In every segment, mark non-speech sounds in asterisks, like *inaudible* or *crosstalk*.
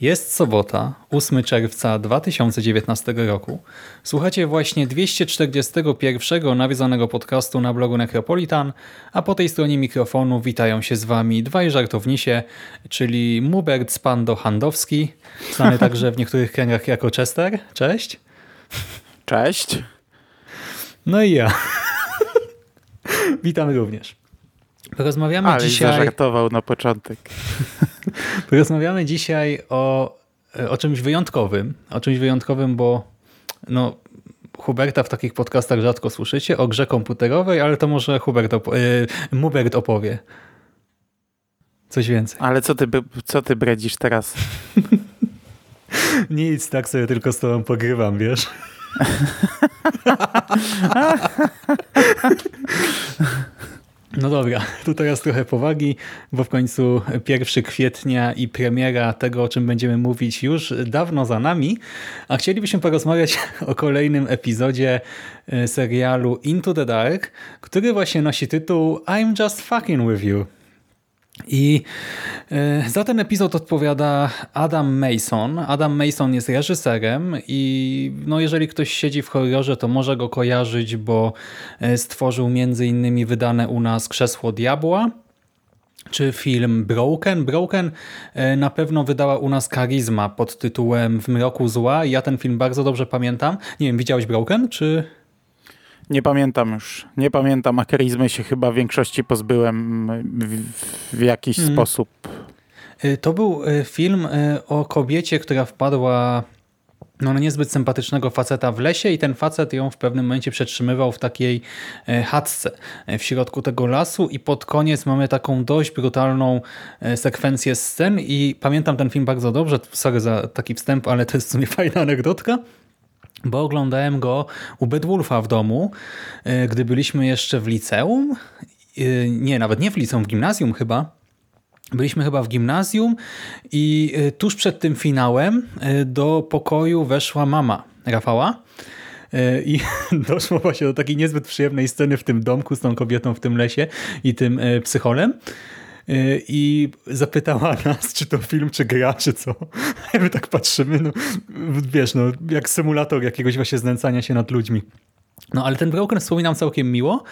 Jest sobota, 8 czerwca 2019 roku. Słuchacie właśnie 241 nawiedzonego podcastu na blogu Necropolitan, a po tej stronie mikrofonu witają się z wami dwaj żartownisie, czyli Mubert Spando Handowski, znany *laughs* także w niektórych kręgach jako Chester. Cześć. Cześć. No i ja. *laughs* Witamy również. Porozmawiamy Ale dzisiaj... zażartował na początek. *laughs* Porozmawiamy dzisiaj o, o czymś wyjątkowym. O czymś wyjątkowym, bo no, Huberta w takich podcastach rzadko słyszycie, o grze komputerowej, ale to może Hubert opo yy, Mubert opowie. Coś więcej. Ale co ty, co ty bredzisz teraz? *laughs* Nic, tak sobie tylko z tobą pogrywam, wiesz? *laughs* No dobra, *laughs* tu teraz trochę powagi, bo w końcu 1 kwietnia i premiera tego, o czym będziemy mówić już dawno za nami, a chcielibyśmy porozmawiać *laughs* o kolejnym epizodzie e, serialu Into the Dark, który właśnie nosi tytuł I'm Just Fucking With You. I e, za ten epizod odpowiada Adam Mason. Adam Mason jest reżyserem i no jeżeli ktoś siedzi w horrorze, to może go kojarzyć, bo e, stworzył między innymi wydane u nas Krzesło Diabła, czy film Broken. Broken e, na pewno wydała u nas Karizma pod tytułem W mroku zła. Ja ten film bardzo dobrze pamiętam. Nie wiem, widziałeś Broken, czy... Nie pamiętam już. Nie pamiętam, a charyzmy się chyba w większości pozbyłem w, w jakiś hmm. sposób. Y, to był y, film y, o kobiecie, która wpadła no, na niezbyt sympatycznego faceta w lesie i ten facet ją w pewnym momencie przetrzymywał w takiej chatce w środku tego lasu i pod koniec mamy taką dość brutalną sekwencję scen i pamiętam ten film bardzo dobrze, sorry za taki wstęp, ale to jest w sumie fajna anegdotka bo oglądałem go u Bedwulfa w domu, e, gdy byliśmy jeszcze w liceum. E, nie, nawet nie w liceum, w gimnazjum chyba. Byliśmy chyba w gimnazjum i e, tuż przed tym finałem do pokoju weszła mama Rafała. I *laughs* doszło właśnie do takiej niezbyt przyjemnej sceny w tym domku z tą kobietą w tym lesie i tym psycholem i zapytała *laughs* nas, czy to film, czy gra, czy co. A *laughs* my tak patrzymy, no wiesz, no jak symulator jakiegoś właśnie znęcania się nad ludźmi. No ale ten Broken wspominam całkiem miło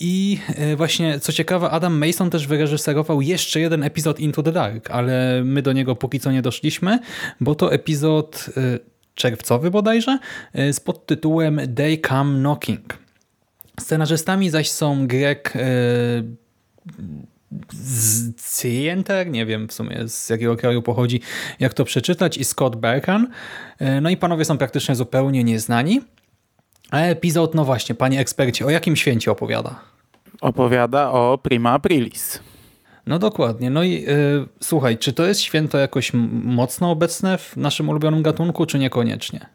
i właśnie co ciekawe Adam Mason też wyreżyserował jeszcze jeden epizod Into the Dark, ale my do niego póki co nie doszliśmy, bo to epizod czerwcowy bodajże z podtytułem They Come Knocking. Scenarzystami zaś są Greg Cienter, nie wiem w sumie z jakiego kraju pochodzi, jak to przeczytać, i Scott Berkan. E, no i panowie są praktycznie zupełnie nieznani. A epizod, no właśnie, panie eksperci, o jakim święcie opowiada? Opowiada o Prima Aprilis. No dokładnie. No i yy, słuchaj, czy to jest święto jakoś mocno obecne w naszym ulubionym gatunku, czy niekoniecznie?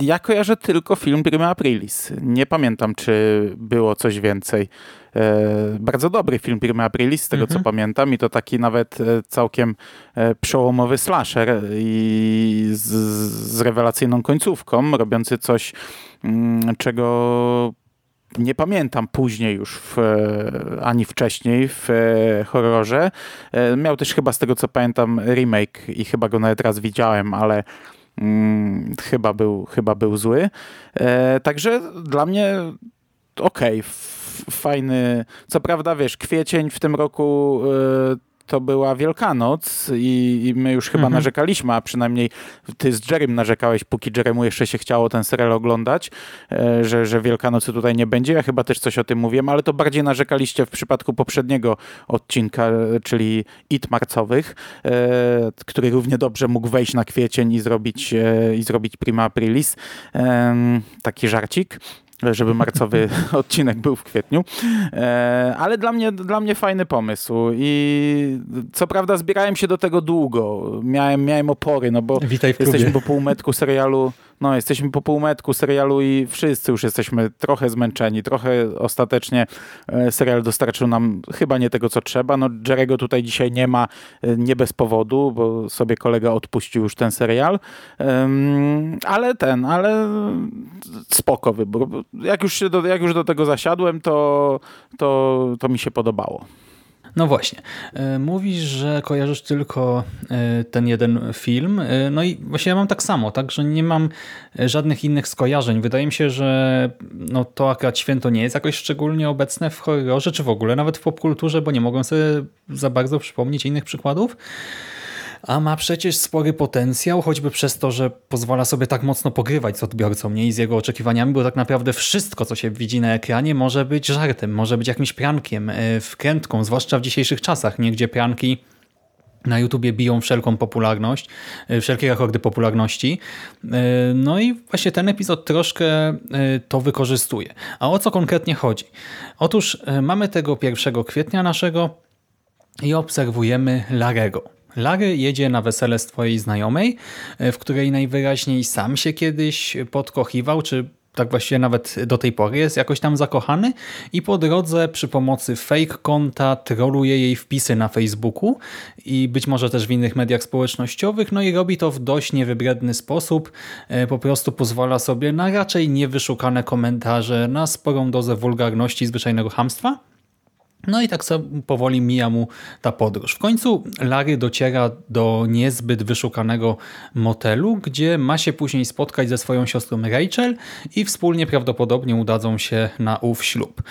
Ja kojarzę tylko film Prima Aprilis. Nie pamiętam, czy było coś więcej. E, bardzo dobry film Prima Aprilis, z tego mhm. co pamiętam, i to taki nawet e, całkiem e, przełomowy slasher i z, z rewelacyjną końcówką, robiący coś, mm, czego nie pamiętam później już w, ani wcześniej w horrorze. Miał też chyba z tego co pamiętam remake i chyba go nawet raz widziałem, ale Hmm, chyba, był, chyba był zły. E, także dla mnie okej, okay, fajny. Co prawda, wiesz, kwiecień w tym roku e, to była Wielkanoc i, i my już chyba mhm. narzekaliśmy, a przynajmniej ty z Jerem narzekałeś, póki Jeremu jeszcze się chciało ten serial oglądać, e, że, że Wielkanocy tutaj nie będzie. Ja chyba też coś o tym mówiłem, ale to bardziej narzekaliście w przypadku poprzedniego odcinka, czyli It Marcowych, e, który równie dobrze mógł wejść na kwiecień i zrobić, i zrobić Prima Aprilis. Taki żarcik żeby marcowy *laughs* odcinek był w kwietniu. E, ale dla mnie, dla mnie fajny pomysł i co prawda zbierałem się do tego długo. Miałem, miałem opory, no bo jesteśmy po półmetku serialu no jesteśmy po półmetku serialu i wszyscy już jesteśmy trochę zmęczeni, trochę ostatecznie e, serial dostarczył nam chyba nie tego, co trzeba. No Jerego tutaj dzisiaj nie ma, e, nie bez powodu, bo sobie kolega odpuścił już ten serial, ale ten, ale spoko wybór. Jak już, do, jak już do tego zasiadłem, to, to, to mi się podobało. No właśnie. E, mówisz, że kojarzysz tylko e, ten jeden film. E, no i właśnie ja mam tak samo, tak, że nie mam żadnych innych skojarzeń. Wydaje mi się, że no to akurat święto nie jest jakoś szczególnie obecne w horrorze, czy w ogóle nawet w popkulturze, bo nie mogłem sobie za bardzo przypomnieć innych przykładów a ma przecież spory potencjał, choćby przez to, że pozwala sobie tak mocno pogrywać z odbiorcą nie? i z jego oczekiwaniami, bo tak naprawdę wszystko, co się widzi na ekranie może być żartem, może być jakimś prankiem, e, wkrętką, zwłaszcza w dzisiejszych czasach, nie? gdzie pranki na YouTubie biją wszelką popularność, e, wszelkie rekordy popularności. E, no i właśnie ten epizod troszkę to wykorzystuje. A o co konkretnie chodzi? Otóż mamy tego 1 kwietnia naszego i obserwujemy Larego. Larry jedzie na wesele swojej znajomej, e, w której najwyraźniej sam się kiedyś podkochiwał, czy tak właściwie nawet do tej pory jest jakoś tam zakochany i po drodze przy pomocy fake konta troluje jej wpisy na Facebooku i być może też w innych mediach społecznościowych, no i robi to w dość niewybredny sposób, e, po prostu pozwala sobie na raczej niewyszukane komentarze, na sporą dozę wulgarności i zwyczajnego hamstwa. No i tak sobie powoli mija mu ta podróż. W końcu Larry dociera do niezbyt wyszukanego motelu, gdzie ma się później spotkać ze swoją siostrą Rachel i wspólnie prawdopodobnie udadzą się na ów ślub.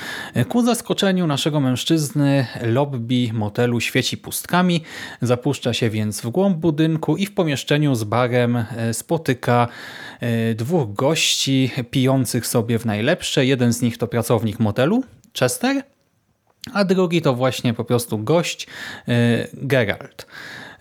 Ku zaskoczeniu naszego mężczyzny lobby motelu świeci pustkami, zapuszcza się więc w głąb budynku i w pomieszczeniu z barem e, spotyka e, dwóch gości pijących sobie w najlepsze. Jeden z nich to pracownik motelu, Chester, a drugi to właśnie po prostu gość e, Geralt.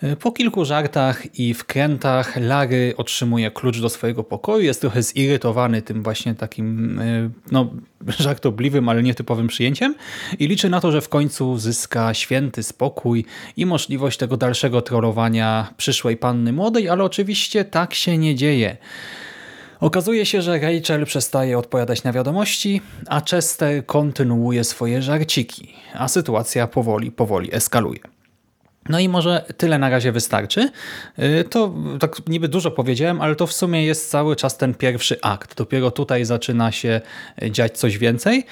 E, po kilku żartach i wkrętach Larry otrzymuje klucz do swojego pokoju, jest trochę zirytowany tym właśnie takim e, no, żartobliwym, ale nietypowym przyjęciem i liczy na to, że w końcu zyska święty spokój i możliwość tego dalszego trollowania przyszłej panny młodej, ale oczywiście tak się nie dzieje. Okazuje się, że Rachel przestaje odpowiadać na wiadomości, a Chester kontynuuje swoje żarciki, a sytuacja powoli, powoli eskaluje. No i może tyle na razie wystarczy. Y, to tak niby dużo powiedziałem, ale to w sumie jest cały czas ten pierwszy akt. Dopiero tutaj zaczyna się dziać coś więcej.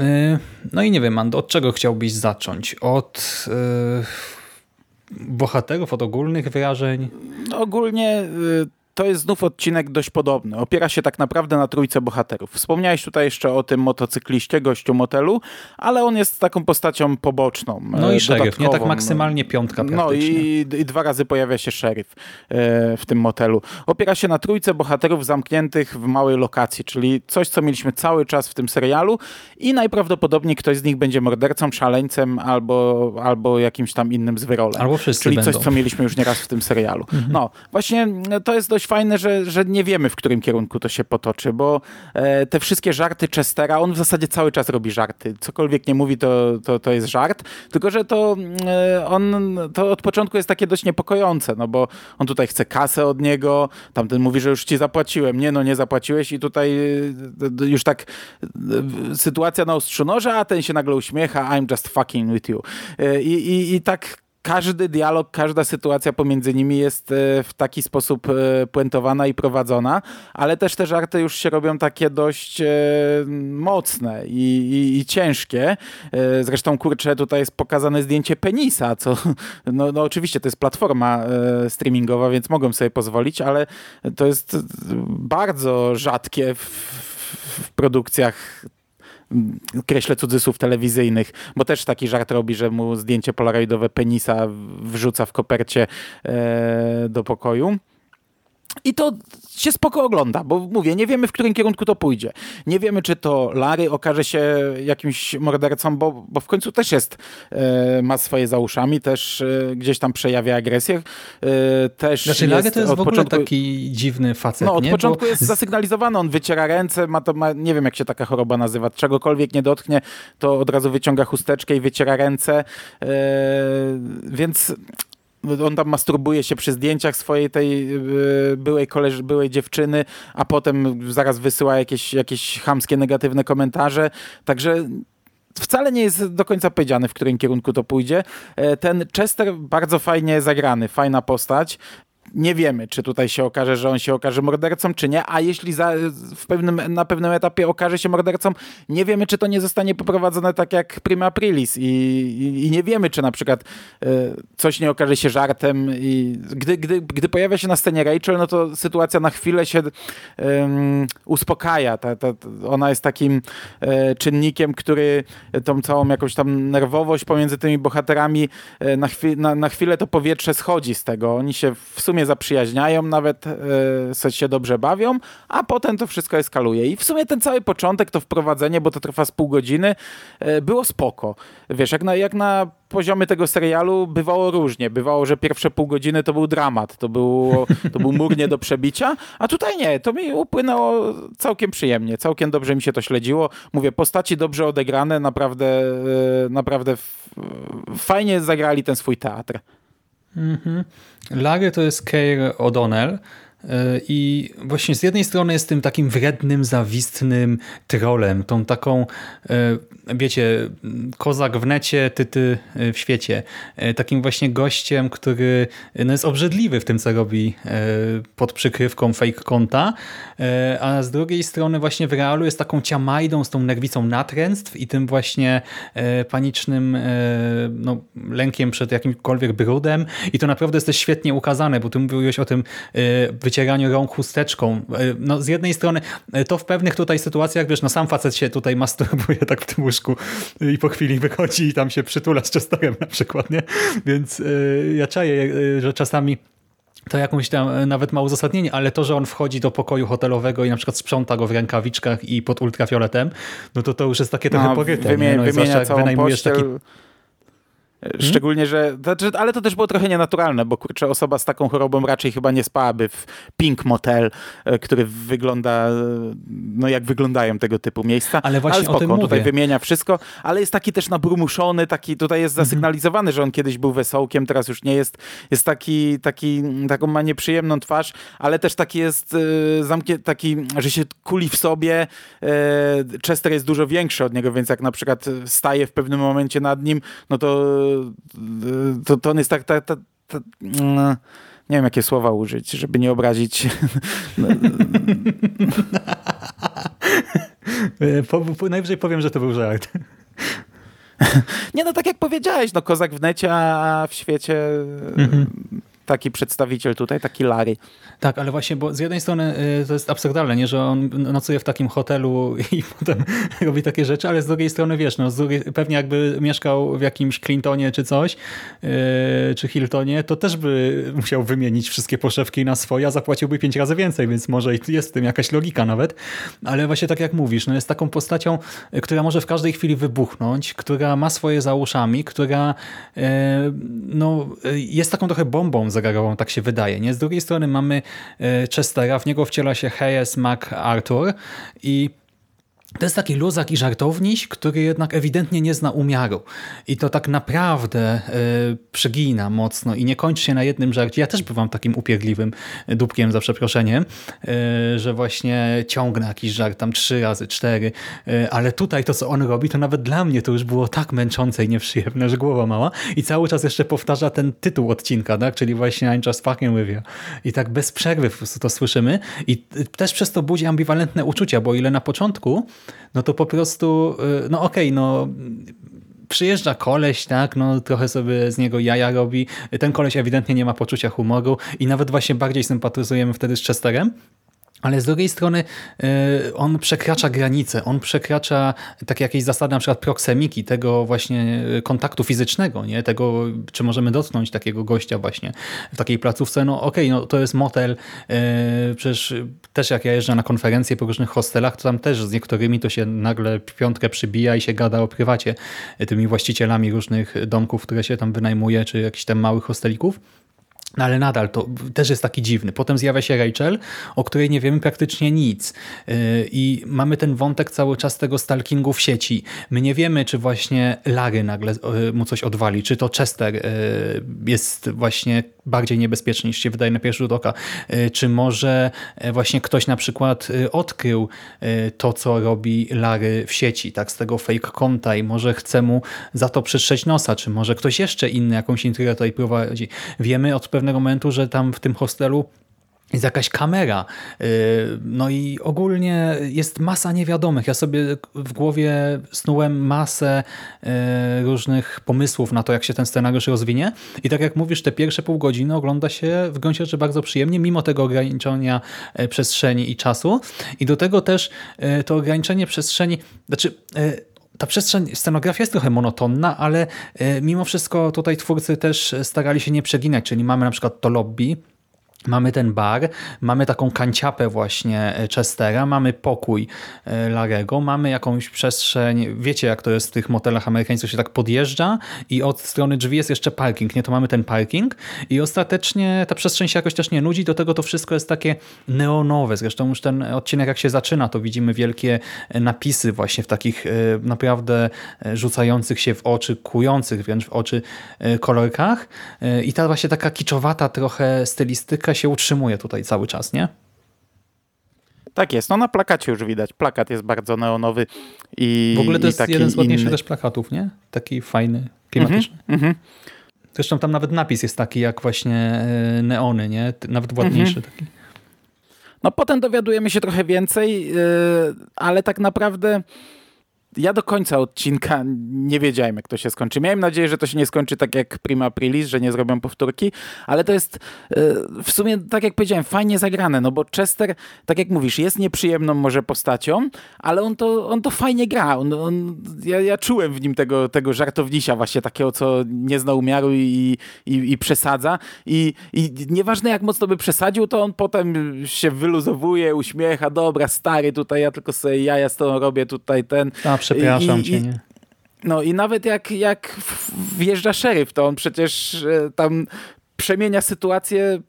Y, no i nie wiem, Mando, od czego chciałbyś zacząć? Od yy, bohaterów, od ogólnych wyrażeń? Ogólnie to jest znów odcinek dość podobny. Opiera się tak naprawdę na trójce bohaterów. Wspomniałeś tutaj jeszcze o tym motocykliście, gościu motelu, ale on jest taką postacią poboczną. No i szeryf, nie tak maksymalnie piątka No i, i, dwa razy pojawia się szeryf e, w tym motelu. Opiera się na trójce bohaterów zamkniętych w małej lokacji, czyli coś, co mieliśmy cały czas w tym serialu i najprawdopodobniej ktoś z nich będzie mordercą, szaleńcem albo, albo jakimś tam innym zwyrolem. Albo wszyscy Czyli będą. coś, co mieliśmy już nieraz w tym serialu. Mhm. No, właśnie to jest dość fajne, że, że nie wiemy, w którym kierunku to się potoczy, bo e, te wszystkie żarty Chestera, on w zasadzie cały czas robi żarty. Cokolwiek nie mówi, to, to, to jest żart, tylko że to e, on to od początku jest takie dość niepokojące, no bo on tutaj chce kasę od niego, tamten mówi, że już ci zapłaciłem. Nie, no nie zapłaciłeś i tutaj e, już tak e, sytuacja na ostrzu noża, a ten się nagle uśmiecha, I'm just fucking with you. E, i, i tak każdy dialog, każda sytuacja pomiędzy nimi jest e, w taki sposób e, puentowana i prowadzona, ale też te żarty już się robią takie dość e, mocne i, i, i ciężkie. Zresztą, kurczę, tutaj jest pokazane zdjęcie penisa, co no, no oczywiście to jest platforma streamingowa, więc mogą sobie pozwolić, ale to jest bardzo rzadkie w, w produkcjach kreślę cudzysłów telewizyjnych, bo też taki żart robi, że mu zdjęcie polaroidowe penisa wrzuca w kopercie e, do pokoju. I to się spoko ogląda, bo mówię, nie wiemy w którym kierunku to pójdzie. Nie wiemy, czy to Larry okaże się jakimś mordercą, bo, bo w końcu też jest, e, ma swoje za uszami, też e, gdzieś tam przejawia agresję. E, też znaczy Larry to jest w ogóle początku, taki dziwny facet, No od nie? początku bo... jest zasygnalizowany, on wyciera ręce, ma to, ma, nie wiem jak się taka choroba nazywa, czegokolwiek nie dotknie, to od razu wyciąga chusteczkę i wyciera ręce, więc on tam masturbuje się przy zdjęciach swojej tej yy, byłej koleż byłej dziewczyny, a potem zaraz wysyła jakieś, jakieś chamskie, negatywne komentarze. Także wcale nie jest do końca powiedziane, w którym kierunku to pójdzie. E, ten Chester bardzo fajnie zagrany, fajna postać nie wiemy, czy tutaj się okaże, że on się okaże mordercą, czy nie, a jeśli za, w pewnym, na pewnym etapie okaże się mordercą, nie wiemy, czy to nie zostanie poprowadzone tak jak Prima Aprilis i, i, i nie wiemy, czy na przykład y, coś nie okaże się żartem i gdy, gdy, gdy pojawia się na scenie Rachel, no to sytuacja na chwilę się y, uspokaja. Ta, ta, ona jest takim y, czynnikiem, który tą całą jakąś tam nerwowość pomiędzy tymi bohaterami na, chwi na, na chwilę to powietrze schodzi z tego. Oni się w sumie sumie zaprzyjaźniają, nawet e, się dobrze bawią, a potem to wszystko eskaluje. I w sumie ten cały początek, to wprowadzenie, bo to trwa z pół godziny, e, było spoko. Wiesz, jak na, jak na poziomie tego serialu bywało różnie. Bywało, że pierwsze pół godziny to był dramat, to, było, to był mur nie do przebicia, a tutaj nie, to mi upłynęło całkiem przyjemnie, całkiem dobrze mi się to śledziło. Mówię, postaci dobrze odegrane, naprawdę, e, naprawdę fajnie zagrali ten swój teatr. Mhm. To jest Keir O'Donnell, I właśnie z jednej strony jest tym takim wrednym, zawistnym trolem, tą taką, e, wiecie, kozak w necie, tyty w świecie. E, takim właśnie gościem, który no jest obrzydliwy w tym, co robi pod przykrywką fake konta, a z drugiej strony właśnie w realu jest taką ciamajdą z tą nerwicą natręctw i tym właśnie panicznym no, lękiem przed jakimkolwiek brudem i to naprawdę jest też świetnie ukazane, bo ty mówiłeś o tym wycieraniu rąk chusteczką. E, no, z jednej strony e, to w pewnych tutaj sytuacjach, wiesz, no sam facet się tutaj masturbuje tak w tym łóżku i po chwili wychodzi i tam się przytula z Chesterem na przykład, nie? Więc yy, ja czaję, że czasami to jakąś tam nawet ma uzasadnienie, ale to, że on wchodzi do pokoju hotelowego i na przykład sprząta go w rękawiczkach i pod ultrafioletem, no to to już jest takie trochę no, poryte. Wymienia, no, wymienia całą taki? Szczególnie, że. Ale to też było trochę nienaturalne, bo kurczę, osoba z taką chorobą raczej chyba nie spałaby w Pink Motel, e, który wygląda, no jak wyglądają tego typu miejsca. Ale właśnie ale spoko, o tym on tutaj wymienia wszystko, ale jest taki też nabrumuszony, taki tutaj jest mhm. zasygnalizowany, że on kiedyś był wesołkiem, teraz już nie jest. Jest taki, taki taką ma nieprzyjemną twarz, ale też taki jest e, zamknięty, taki, że się kuli w sobie. E, Chester jest dużo większy od niego, więc jak na przykład staje w pewnym momencie nad nim, no to to, to on jest tak, tak, tak, tak mm, nie wiem jakie słowa użyć, żeby nie obrazić. *laughs* po, po, najwyżej powiem, że to był żart. Nie no, tak jak powiedziałeś, no kozak w necie, a w świecie mhm taki przedstawiciel tutaj, taki Larry. Tak, ale właśnie, bo z jednej strony y, to jest absurdalne, nie, że on nocuje w takim hotelu *laughs* i potem robi takie rzeczy, ale z drugiej strony, wiesz, no, drugiej, pewnie jakby mieszkał w jakimś Clintonie czy coś, yy, czy Hiltonie, to też by musiał wymienić wszystkie poszewki na swoje, a zapłaciłby pięć razy więcej, więc może jest w tym jakaś logika nawet, ale właśnie tak jak mówisz, no, jest taką postacią, y, która może w każdej chwili wybuchnąć, która ma swoje za uszami, która yy, no, y, jest taką trochę bombą zegarową, tak się wydaje. Nie? Z drugiej strony mamy e, Chestera, w niego wciela się Hayes MacArthur i to jest taki luzak i żartowniś, który jednak ewidentnie nie zna umiaru. I to tak naprawdę y, przegina mocno i nie kończy się na jednym żarcie. Ja też bywam takim upierdliwym dupkiem, za przeproszeniem, y, że właśnie ciągnę jakiś żart tam trzy razy, cztery, y, ale tutaj to, co on robi, to nawet dla mnie to już było tak męczące i nieprzyjemne, że głowa mała. I cały czas jeszcze powtarza ten tytuł odcinka, tak? czyli właśnie I'm just fucking with you. I tak bez przerwy po prostu to słyszymy. I też przez to budzi ambiwalentne uczucia, bo ile na początku no to po prostu, y, no okej, okay, no przyjeżdża koleś, tak, no trochę sobie z niego jaja robi. Ten koleś ewidentnie nie ma poczucia humoru i nawet właśnie bardziej sympatyzujemy wtedy z Chesterem, ale z drugiej strony y, on przekracza granice, on przekracza takie jakieś zasady na przykład proksemiki, tego właśnie kontaktu fizycznego, nie? tego czy możemy dotknąć takiego gościa właśnie w takiej placówce. No okej, okay, no to jest motel, y, przecież też jak ja jeżdżę na konferencje po różnych hostelach, to tam też z niektórymi to się nagle piątkę przybija i się gada o prywacie tymi właścicielami różnych domków, które się tam wynajmuje, czy jakichś tam małych hostelików. No ale nadal to też jest taki dziwny. Potem zjawia się Rachel, o której nie wiemy praktycznie nic. Yy, I mamy ten wątek cały czas tego stalkingu w sieci. My nie wiemy, czy właśnie Larry nagle yy, mu coś odwali, czy to Chester yy, jest właśnie bardziej niebezpieczny niż się wydaje na pierwszy rzut oka. Czy może właśnie ktoś na przykład odkrył to, co robi Larry w sieci, tak z tego fake konta i może chce mu za to przytrzeć nosa, czy może ktoś jeszcze inny jakąś intrygę tutaj prowadzi. Wiemy od pewnego momentu, że tam w tym hostelu jest jakaś kamera. Y, no i ogólnie jest masa niewiadomych. Ja sobie w głowie snułem masę y, różnych pomysłów na to, jak się ten scenariusz rozwinie. I tak jak mówisz, te pierwsze pół godziny ogląda się w gruncie rzeczy bardzo przyjemnie, mimo tego ograniczenia y, przestrzeni i czasu. I do tego też to ograniczenie przestrzeni, znaczy ta przestrzeń, scenografia jest trochę monotonna, ale mimo wszystko tutaj twórcy też starali się nie przeginać, czyli mamy na przykład to lobby, Mamy ten bar, mamy taką kanciapę właśnie e, Chestera, mamy pokój e, Larego, mamy jakąś przestrzeń, wiecie jak to jest w tych motelach amerykańskich, się tak podjeżdża i od strony drzwi jest jeszcze parking, nie? To mamy ten parking i ostatecznie ta przestrzeń się jakoś też nie nudzi, do tego to wszystko jest takie neonowe, zresztą już ten odcinek jak się zaczyna, to widzimy wielkie e, napisy właśnie w takich naprawdę rzucających się w oczy, kujących wręcz w oczy kolorkach i ta właśnie taka kiczowata trochę stylistyka się utrzymuje tutaj cały czas, nie? Tak jest, no na plakacie już widać. Plakat jest bardzo neonowy i W ogóle to jest jeden z ładniejszych inny. też plakatów, nie? Taki fajny, klimatyczny. Mm -hmm, Zresztą tam nawet napis jest taki jak właśnie e, neony, nie? Nawet ładniejszy taki. No potem dowiadujemy się trochę więcej, e, ale tak naprawdę ja do końca odcinka nie wiedziałem, jak to się skończy. Miałem nadzieję, że to się nie skończy tak jak Prima Aprilis, że nie zrobią powtórki, ale to jest e, w sumie, tak jak powiedziałem, fajnie zagrane, no bo Chester, tak jak mówisz, jest nieprzyjemną może postacią, ale on to, on to fajnie gra. On, on, ja, ja czułem w nim tego, tego żartownisia właśnie takiego, co nie zna umiaru i, i, i przesadza I, i nieważne jak mocno by przesadził, to on potem się wyluzowuje, uśmiecha, dobra, stary, tutaj ja tylko sobie jaja z tą robię, tutaj ten... A, przepraszam I, cię, nie? No i nawet jak, jak wjeżdża szeryf, to on przecież e, tam przemienia sytuację,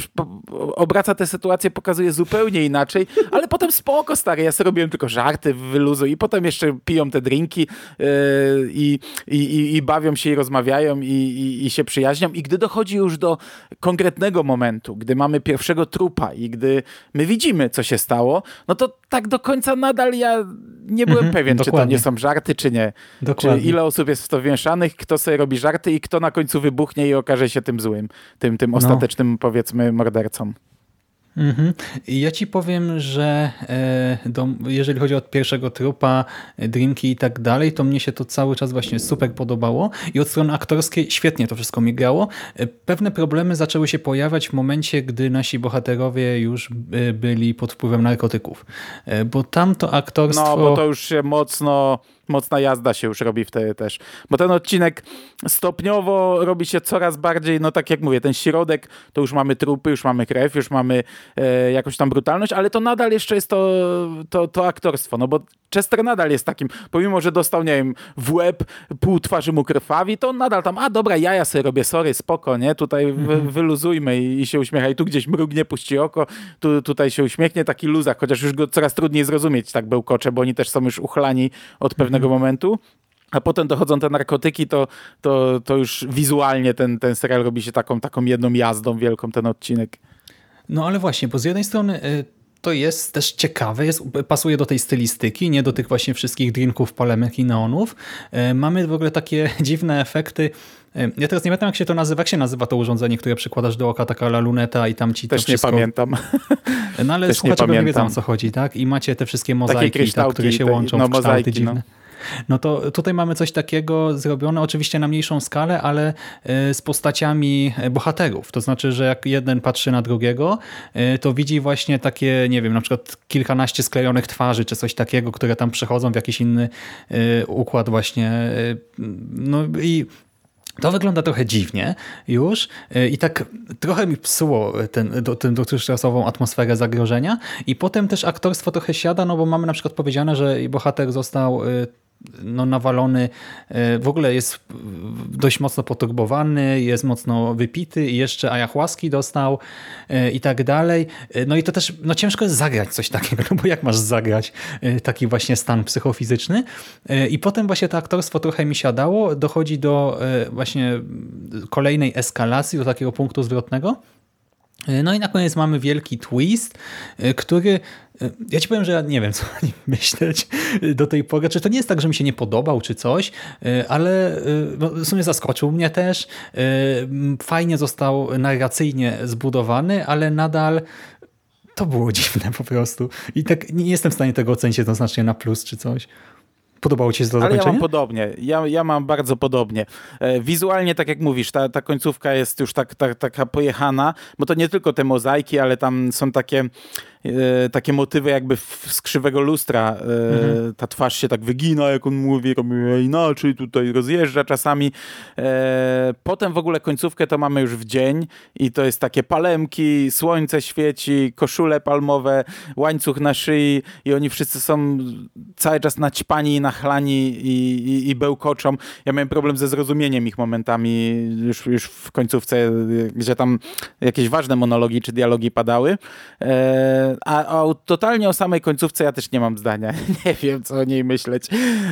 obraca tę sytuację, pokazuje zupełnie inaczej, ale potem spoko, stary, ja sobie robiłem tylko żarty, wyluzuj i potem jeszcze piją te drinki yy, i, i, i, bawią się i rozmawiają i, i, i się przyjaźnią i gdy dochodzi już do konkretnego momentu, gdy mamy pierwszego trupa i gdy my widzimy, co się stało, no to tak do końca nadal ja nie byłem mhm, pewien, dokładnie. czy to nie są żarty, czy nie. Dokładnie. Czy ile osób jest w to wmieszanych, kto sobie robi żarty i kto na końcu wybuchnie i okaże się tym złym, tym, tym no. ostatecznym, no. powiedzmy, mordercą. Mhm. Ja ci powiem, że e, do, jeżeli chodzi o pierwszego trupa, e, drinki i tak dalej, to mnie się to cały czas właśnie super podobało i od strony aktorskiej świetnie to wszystko migało. E, pewne problemy zaczęły się pojawiać w momencie, gdy nasi bohaterowie już byli pod wpływem narkotyków, bo tam to aktorstwo... No, bo to już się mocno mocna jazda się już robi wtedy też. Bo ten odcinek stopniowo robi się coraz bardziej, no tak jak mówię, ten środek, to już mamy trupy, już mamy krew, już mamy e, jakąś tam brutalność, ale to nadal jeszcze jest to, to, to aktorstwo, no bo Chester nadal jest takim, pomimo, że dostał, nie wiem, w łeb, pół twarzy mu krwawi, to on nadal tam, a dobra, ja sobie robię, sorry, spoko, nie, tutaj mhm. wyluzujmy i, i, się uśmiecha i tu gdzieś mrugnie, puści oko, tu, tutaj się uśmiechnie, taki luzak, chociaż już go coraz trudniej zrozumieć, tak bełkocze, bo oni też są już uchlani od pewnego pewnego momentu. A potem dochodzą te narkotyki, to, to, to już wizualnie ten, ten serial robi się taką, taką jedną jazdą wielką, ten odcinek. No ale właśnie, bo z jednej strony y, to jest też ciekawe, jest, pasuje do tej stylistyki, nie do tych właśnie wszystkich drinków, palemek i neonów. Y, mamy w ogóle takie *laughs* dziwne efekty. Y, ja teraz nie pamiętam, jak się to nazywa. Jak się nazywa to urządzenie, które przykładasz do oka, taka la luneta i tam ci Też to wszystko... nie pamiętam. No ale Też słuchacze nie wiedzą, o co chodzi, tak? I macie te wszystkie mozaiki, tak, które się łączą no, w kształty mozaiki, no. dziwne. No. No to tutaj mamy coś takiego zrobione, oczywiście na mniejszą skalę, ale e, z postaciami bohaterów. To znaczy, że jak jeden patrzy na drugiego, e, to widzi właśnie takie, nie wiem, na przykład kilkanaście sklejonych twarzy, czy coś takiego, które tam przechodzą w jakiś inny e, układ właśnie. No i to wygląda trochę dziwnie już i tak trochę mi psuło ten, tę dotychczasową atmosferę zagrożenia i potem też aktorstwo trochę siada, no bo mamy na przykład powiedziane, że bohater został no, nawalony, e, w ogóle jest dość mocno poturbowany, jest mocno wypity i jeszcze ayahuaski dostał e, i tak dalej. E, no i to też no, ciężko jest zagrać coś takiego, *laughs* no bo jak masz zagrać taki właśnie stan psychofizyczny? I potem właśnie to aktorstwo trochę mi siadało, dochodzi do właśnie kolejnej eskalacji, do takiego punktu zwrotnego, no i na koniec mamy wielki twist, który ja ci powiem, że ja nie wiem, co *laughs* o nim myśleć do tej pory. Czy to nie jest tak, że mi się nie podobał, czy coś, ale no, w sumie zaskoczył mnie też. Fajnie został narracyjnie zbudowany, ale nadal to było *laughs* dziwne po prostu. I tak nie jestem w stanie tego ocenić jednoznacznie na plus, czy coś. Podobało ci się to Ale zakończenie? ja mam podobnie. Ja, ja mam bardzo podobnie. E, wizualnie, tak jak mówisz, ta, ta końcówka jest już tak, tak, taka pojechana, bo to nie tylko te mozaiki, ale tam są takie takie motywy jakby z krzywego lustra. E, mhm. Ta twarz się tak wygina, jak on mówi, robi inaczej, tutaj rozjeżdża czasami. E, potem w ogóle końcówkę to mamy już w dzień i to jest takie palemki, słońce świeci, koszule palmowe, łańcuch na szyi i oni wszyscy są cały czas naćpani nachlani i, i, i bełkoczą. Ja miałem problem ze zrozumieniem ich momentami już, już w końcówce, gdzie tam jakieś ważne monologi czy dialogi padały a, a totalnie o samej końcówce ja też nie mam zdania. *laughs* Nie wiem, co o niej myśleć.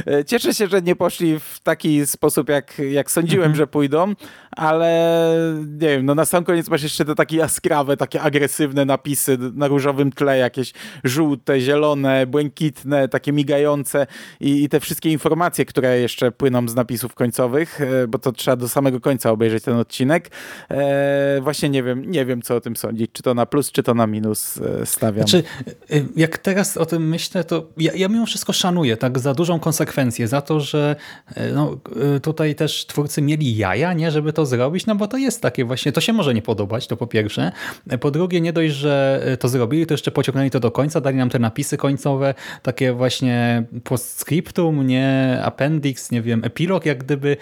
E, cieszę się, że nie poszli w taki sposób, jak, jak sądziłem, mhm. że pójdą, ale nie wiem, no na sam koniec masz jeszcze te takie jaskrawe, takie agresywne napisy na różowym tle, jakieś żółte, zielone, błękitne, takie migające i, i te wszystkie informacje, które jeszcze płyną z napisów końcowych, e, bo to trzeba do samego końca obejrzeć ten odcinek. E, właśnie nie wiem, nie wiem, co o tym sądzić, czy to na plus, czy to na minus stawiam. Znaczy, y, jak teraz o tym myślę, to ja, ja mimo wszystko szanuję tak za dużą konsekwencję, za to, że y, no, y, tutaj też twórcy mieli jaja, nie, żeby to zrobić, no bo to jest takie właśnie, to się może nie podobać, to po pierwsze. Po drugie, nie dość, że to zrobili, to jeszcze pociągnęli to do końca, dali nam te napisy końcowe, takie właśnie postscriptum, nie appendix, nie wiem, epilog jak gdyby,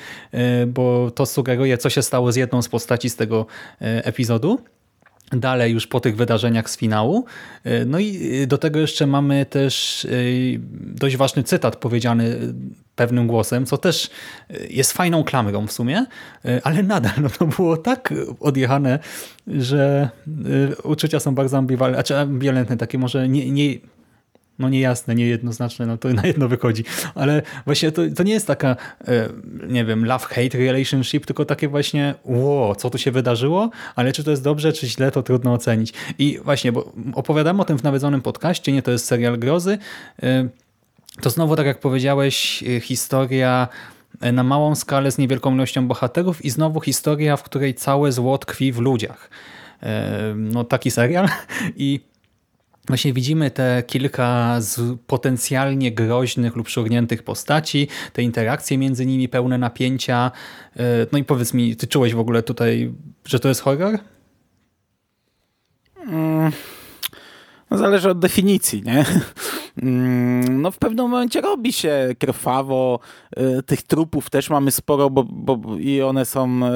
bo to sugeruje, co się stało z jedną z postaci z tego epizodu dalej już po tych wydarzeniach z finału. E, no i e, do tego jeszcze mamy też e, dość ważny cytat powiedziany pewnym głosem, co też jest fajną klamrą w sumie, ale nadal no to było tak odjechane, że uczucia są bardzo ambiwalentne, znaczy ambiwalentne, takie może nie, nie no niejasne, niejednoznaczne, no to na jedno wychodzi. Ale właśnie to, to nie jest taka, e, nie wiem, love-hate relationship, tylko takie właśnie, ło, co tu się wydarzyło, ale czy to jest dobrze, czy źle, to trudno ocenić. I właśnie, bo opowiadamy o tym w nawiedzonym podcaście, nie to jest serial grozy, e, to znowu, tak jak powiedziałeś, e, historia na małą skalę z niewielką ilością bohaterów i znowu historia, w której całe zło tkwi w ludziach. No taki serial *laughs* i Właśnie widzimy te kilka z potencjalnie groźnych lub szurniętych postaci, te interakcje między nimi pełne napięcia. E, no i powiedz mi, ty czułeś w ogóle tutaj, że to jest horror? Mm, no zależy od definicji, nie? *laughs* Mm, no w pewnym momencie robi się krwawo, e, tych trupów też mamy sporo, bo, bo i one są e,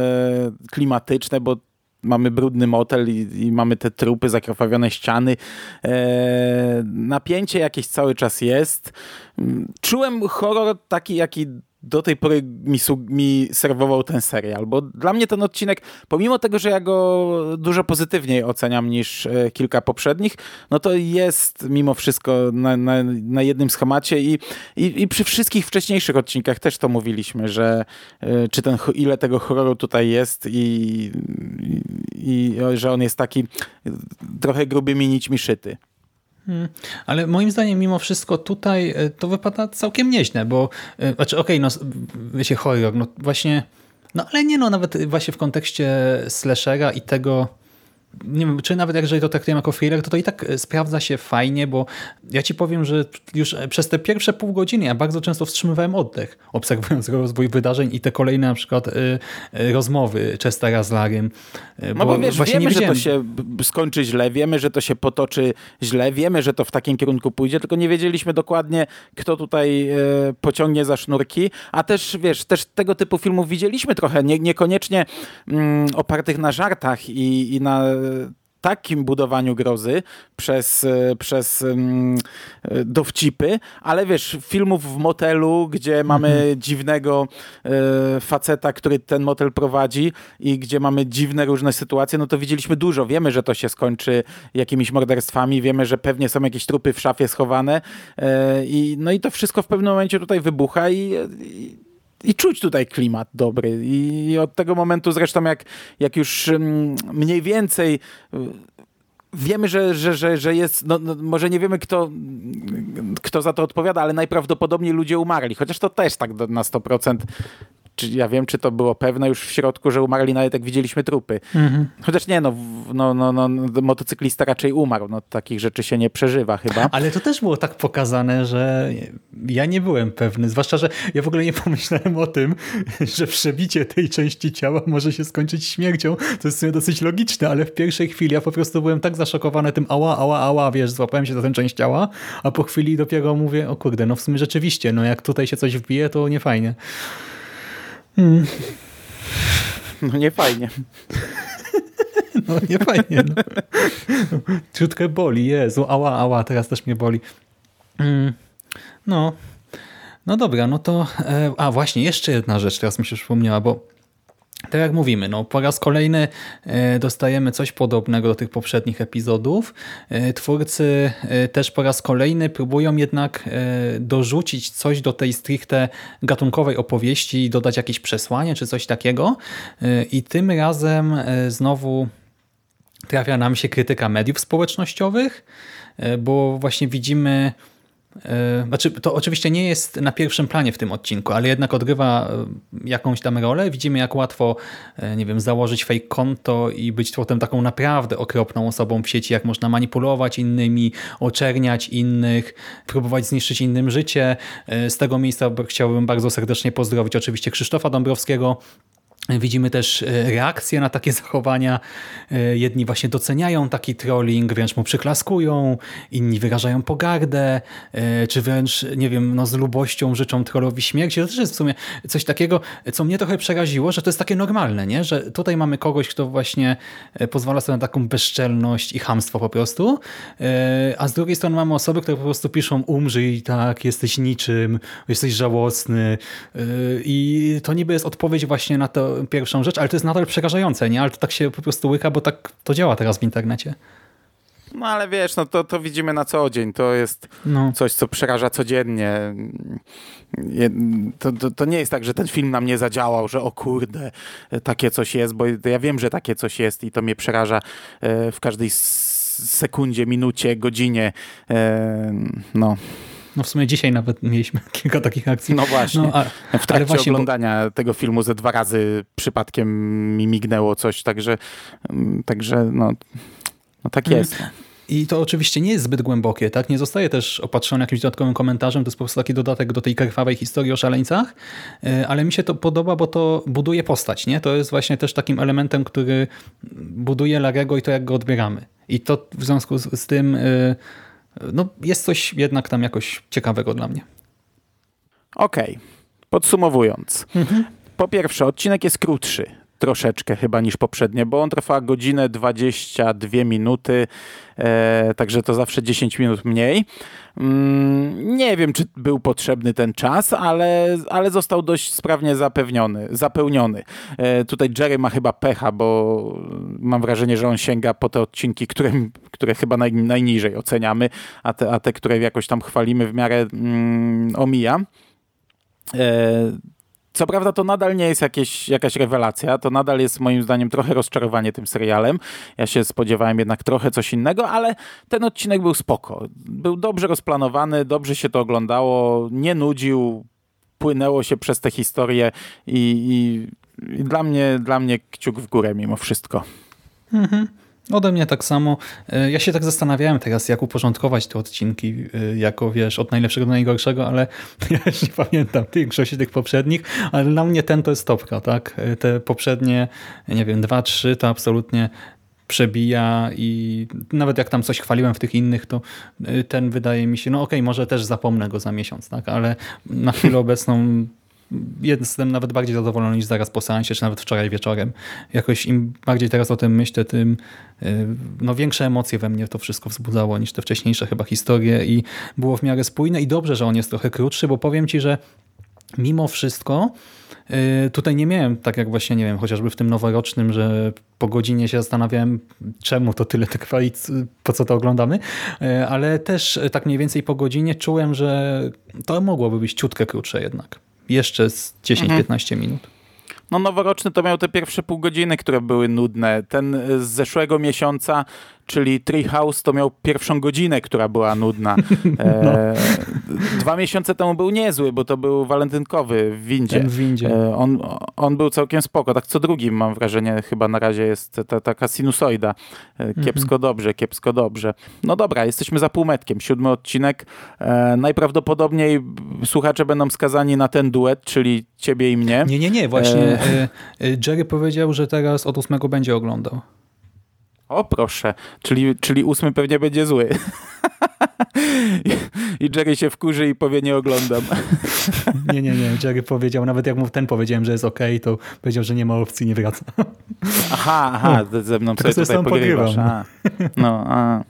klimatyczne, bo mamy brudny motel i, i, mamy te trupy, zakrwawione ściany. E, napięcie jakieś cały czas jest. Mm, czułem horror taki, jaki do tej pory mi, mi serwował ten serial, bo dla mnie ten odcinek, pomimo tego, że ja go dużo pozytywniej oceniam niż e, kilka poprzednich, no to jest mimo wszystko na, na, na jednym schemacie i, i, i, przy wszystkich wcześniejszych odcinkach też to mówiliśmy, że e, czy ten, ile tego horroru tutaj jest i, i, i że on jest taki trochę grubymi nićmi szyty. Hmm. Ale moim zdaniem mimo wszystko tutaj e, to wypada całkiem nieźle, bo e, znaczy okej, okay, no wiecie, horror, no właśnie, no ale nie no, nawet właśnie w kontekście slashera i tego, nie wiem, czy nawet jeżeli to traktujemy jako thriller, to to i tak e, sprawdza się fajnie, bo ja ci powiem, że już przez te pierwsze pół godziny ja bardzo często wstrzymywałem oddech, obserwując rozwój wydarzeń i te kolejne na przykład y, rozmowy Chestera z Larym. No bo wiesz, wiemy, że to się skończy źle, wiemy, że to się potoczy źle, wiemy, że to w takim kierunku pójdzie, tylko nie wiedzieliśmy dokładnie, kto tutaj pociągnie za sznurki, a też, wiesz, też tego typu filmów widzieliśmy trochę, nie, niekoniecznie mm, opartych na żartach i, i na takim budowaniu grozy przez, e, przez um, dowcipy, ale wiesz, filmów w motelu, gdzie mamy mhm. dziwnego e, faceta, który ten motel prowadzi i gdzie mamy dziwne różne sytuacje, no to widzieliśmy dużo. Wiemy, że to się skończy jakimiś morderstwami, wiemy, że pewnie są jakieś trupy w szafie schowane e, i no i to wszystko w pewnym momencie tutaj wybucha i, i i czuć tutaj klimat dobry. I od tego momentu zresztą, jak, jak już mm, mniej więcej y, wiemy, że, że, że, że jest, no, no, może nie wiemy, kto, kto za to odpowiada, ale najprawdopodobniej ludzie umarli. Chociaż to też tak na 100% czy ja wiem, czy to było pewne już w środku, że umarli nawet jak widzieliśmy trupy. Mhm. Chociaż nie, no, no, no, no, motocyklista raczej umarł. No, takich rzeczy się nie przeżywa chyba. Ale to też było tak pokazane, że ja nie byłem pewny. Zwłaszcza, że ja w ogóle nie *laughs* pomyślałem o tym, że przebicie tej części ciała może się skończyć śmiercią. To jest w sumie dosyć logiczne, ale w pierwszej chwili ja po prostu byłem tak zaszokowany tym ała, ała, ała, wiesz, złapałem się za tę część ciała, a po chwili dopiero mówię, o kurde, no w sumie rzeczywiście, no jak tutaj się coś wbije, to nie fajnie. Hmm. No nie fajnie. *laughs* No nie fajnie. No. Ciutkę boli, Jezu, ała, ała, teraz też mnie boli. Hmm. No, no dobra, no to... E, a właśnie, jeszcze jedna rzecz teraz mi się przypomniała, bo tak jak mówimy, no po raz kolejny e, dostajemy coś podobnego do tych poprzednich epizodów. E, twórcy e, też po raz kolejny próbują jednak dorzucić coś do tej stricte gatunkowej opowieści, dodać jakieś przesłanie czy coś takiego. I tym razem znowu trafia nam się krytyka mediów społecznościowych, bo właśnie widzimy znaczy, to oczywiście nie jest na pierwszym planie w tym odcinku, ale jednak odgrywa e, jakąś tam rolę. Widzimy, jak łatwo, e, nie wiem, założyć fake konto i być potem taką naprawdę okropną osobą w sieci, jak można manipulować innymi, oczerniać innych, próbować zniszczyć innym życie. Z tego miejsca chciałbym bardzo serdecznie pozdrowić oczywiście Krzysztofa Dąbrowskiego, Widzimy też e, reakcje na takie *laughs* zachowania. E, jedni właśnie doceniają taki trolling, wręcz mu przyklaskują, inni wyrażają pogardę, e, czy wręcz, nie wiem, no z lubością życzą trollowi śmierci. To też jest w sumie coś takiego, co mnie trochę przeraziło, że to jest takie normalne, nie? że tutaj mamy kogoś, kto właśnie pozwala sobie na taką bezczelność i hamstwo po prostu, a z drugiej strony mamy osoby, które po prostu piszą umrzyj, tak, jesteś niczym, jesteś żałosny i to niby jest odpowiedź właśnie na to, pierwszą rzecz, ale to jest nadal przerażające, nie? Ale to tak się po prostu łyka, bo tak to działa teraz w internecie. No ale wiesz, no to, to widzimy na co dzień. To jest no. coś, co przeraża codziennie. To, to, to, nie jest tak, że ten film nam nie zadziałał, że o kurde, takie coś jest, bo ja wiem, że takie coś jest i to mnie przeraża e, w każdej sekundzie, minucie, godzinie. E, no. No w sumie dzisiaj nawet mieliśmy *laughs* kilka takich akcji. No właśnie. No, a, w trakcie właśnie, oglądania bo... tego filmu ze dwa razy przypadkiem mi mignęło coś, także, mm, także no, no tak mhm. jest. I to oczywiście nie jest zbyt głębokie, tak? Nie zostaje też opatrzone jakimś dodatkowym komentarzem, to jest po prostu taki dodatek do tej krwawej historii o szaleńcach, e, ale mi się to podoba, bo to buduje postać, nie? To jest właśnie też takim elementem, który buduje Larego i to, jak go odbieramy. I to w związku z, z tym e, no, jest coś jednak tam jakoś ciekawego dla mnie. Okej, okay. podsumowując. Mhm. Po pierwsze, odcinek jest krótszy troszeczkę chyba niż poprzednie, bo on trwa godzinę 22 minuty, e, także to zawsze 10 minut mniej. Mm, nie wiem, czy był potrzebny ten czas, ale, ale został dość sprawnie zapewniony, zapełniony. E, tutaj Jerry ma chyba pecha, bo mam wrażenie, że on sięga po te odcinki, które, które chyba naj, najniżej oceniamy, a te, a te, które jakoś tam chwalimy w miarę mm, omija. E, co prawda to nadal nie jest jakieś, jakaś rewelacja, to nadal jest moim zdaniem trochę rozczarowanie tym serialem. Ja się spodziewałem jednak trochę coś innego, ale ten odcinek był spoko. Był dobrze rozplanowany, dobrze się to oglądało, nie nudził, płynęło się przez tę historię i, i, i dla, mnie, dla mnie kciuk w górę mimo wszystko. Mhm. Ode mnie tak samo. E, ja się tak zastanawiałem teraz, jak uporządkować te odcinki, e, jako wiesz, od najlepszego do najgorszego, ale *laughs* ja już nie pamiętam większości tych poprzednich, ale dla mnie ten to jest topka, tak? E, te poprzednie, nie wiem, dwa, trzy to absolutnie przebija i nawet jak tam coś chwaliłem w tych innych, to ten wydaje mi się, no okej, okay, może też zapomnę go za miesiąc, tak? ale na chwilę obecną jestem nawet bardziej zadowolony niż zaraz po seansie, czy nawet wczoraj wieczorem. Jakoś im bardziej teraz o tym myślę, tym y, no, większe emocje we mnie to wszystko wzbudzało niż te wcześniejsze chyba historie i było w miarę spójne i dobrze, że on jest trochę krótszy, bo powiem Ci, że mimo wszystko y, tutaj nie miałem, tak jak właśnie, nie wiem, chociażby w tym noworocznym, że po godzinie się zastanawiałem, czemu to tyle trwa i po co to oglądamy, y, ale też tak mniej więcej po godzinie czułem, że to mogłoby być ciutkę krótsze jednak jeszcze z 10-15 mhm. minut. No noworoczny to miał te pierwsze pół godziny, które były nudne. Ten z zeszłego miesiąca czyli Treehouse to miał pierwszą godzinę, która była nudna. *laughs* E, no. Dwa miesiące temu był niezły, bo to był walentynkowy w windzie. Ten w windzie. E, on, on był całkiem spoko. Tak co drugim mam wrażenie chyba na razie jest ta, taka sinusoida. E, kiepsko mhm. dobrze, kiepsko dobrze. No dobra, jesteśmy za półmetkiem. Siódmy odcinek. E, najprawdopodobniej słuchacze będą skazani na ten duet, czyli ciebie i mnie. Nie, nie, nie. Właśnie e, e, Jerry powiedział, że teraz od ósmego będzie oglądał. O proszę, czyli, czyli ósmy pewnie będzie zły. *laughs* I Jerry się wkurzy i powie, nie oglądam. *laughs* Nie, nie, nie. Jerry powiedział, nawet jak mu ten powiedziałem, że jest ok, to powiedział, że nie ma opcji, nie wraca. *laughs* Aha, aha, ze mną sobie tutaj pogrywasz. A, no, a.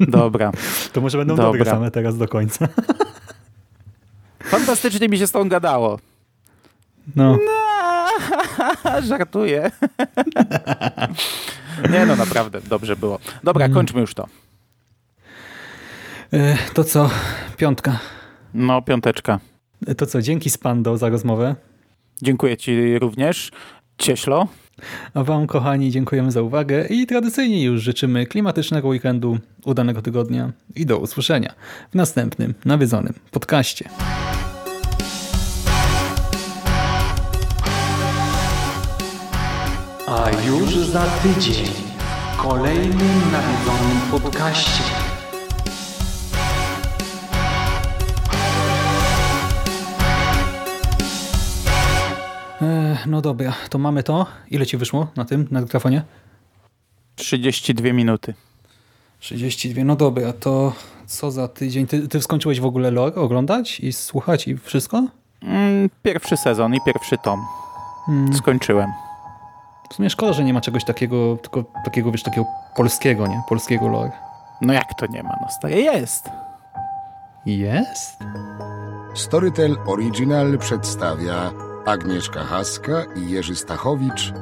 Dobra. To może będą Dobra. dobre same teraz do końca. Fantastycznie mi się z tą gadało. No. no *laughs* żartuję. *laughs* Nie no, naprawdę, dobrze było. Dobra, mm. kończmy już to. E, to co? Piątka. No, piąteczka. E, to co? Dzięki Spando za rozmowę. Dziękuję Ci również. Cieślo. A Wam, kochani, dziękujemy za uwagę i tradycyjnie już życzymy klimatycznego weekendu, udanego tygodnia i do usłyszenia w następnym nawiedzonym podcaście. A już za tydzień w kolejnym nawiedzonym podcaście. E, no dobra, to mamy to. Ile ci wyszło na tym, na grafonie? 32 minuty. 32, no dobra, to co za tydzień? Ty, ty skończyłeś w ogóle lore oglądać i słuchać i wszystko? Mm, pierwszy sezon i pierwszy tom. Hmm. Skończyłem. W sumie szkoda, że nie ma czegoś takiego, tylko takiego, wiesz, takiego polskiego, nie? Polskiego lore. No jak to nie ma? No staje jest. Jest? Storytel Original przedstawia Agnieszka Haska i Jerzy Stachowicz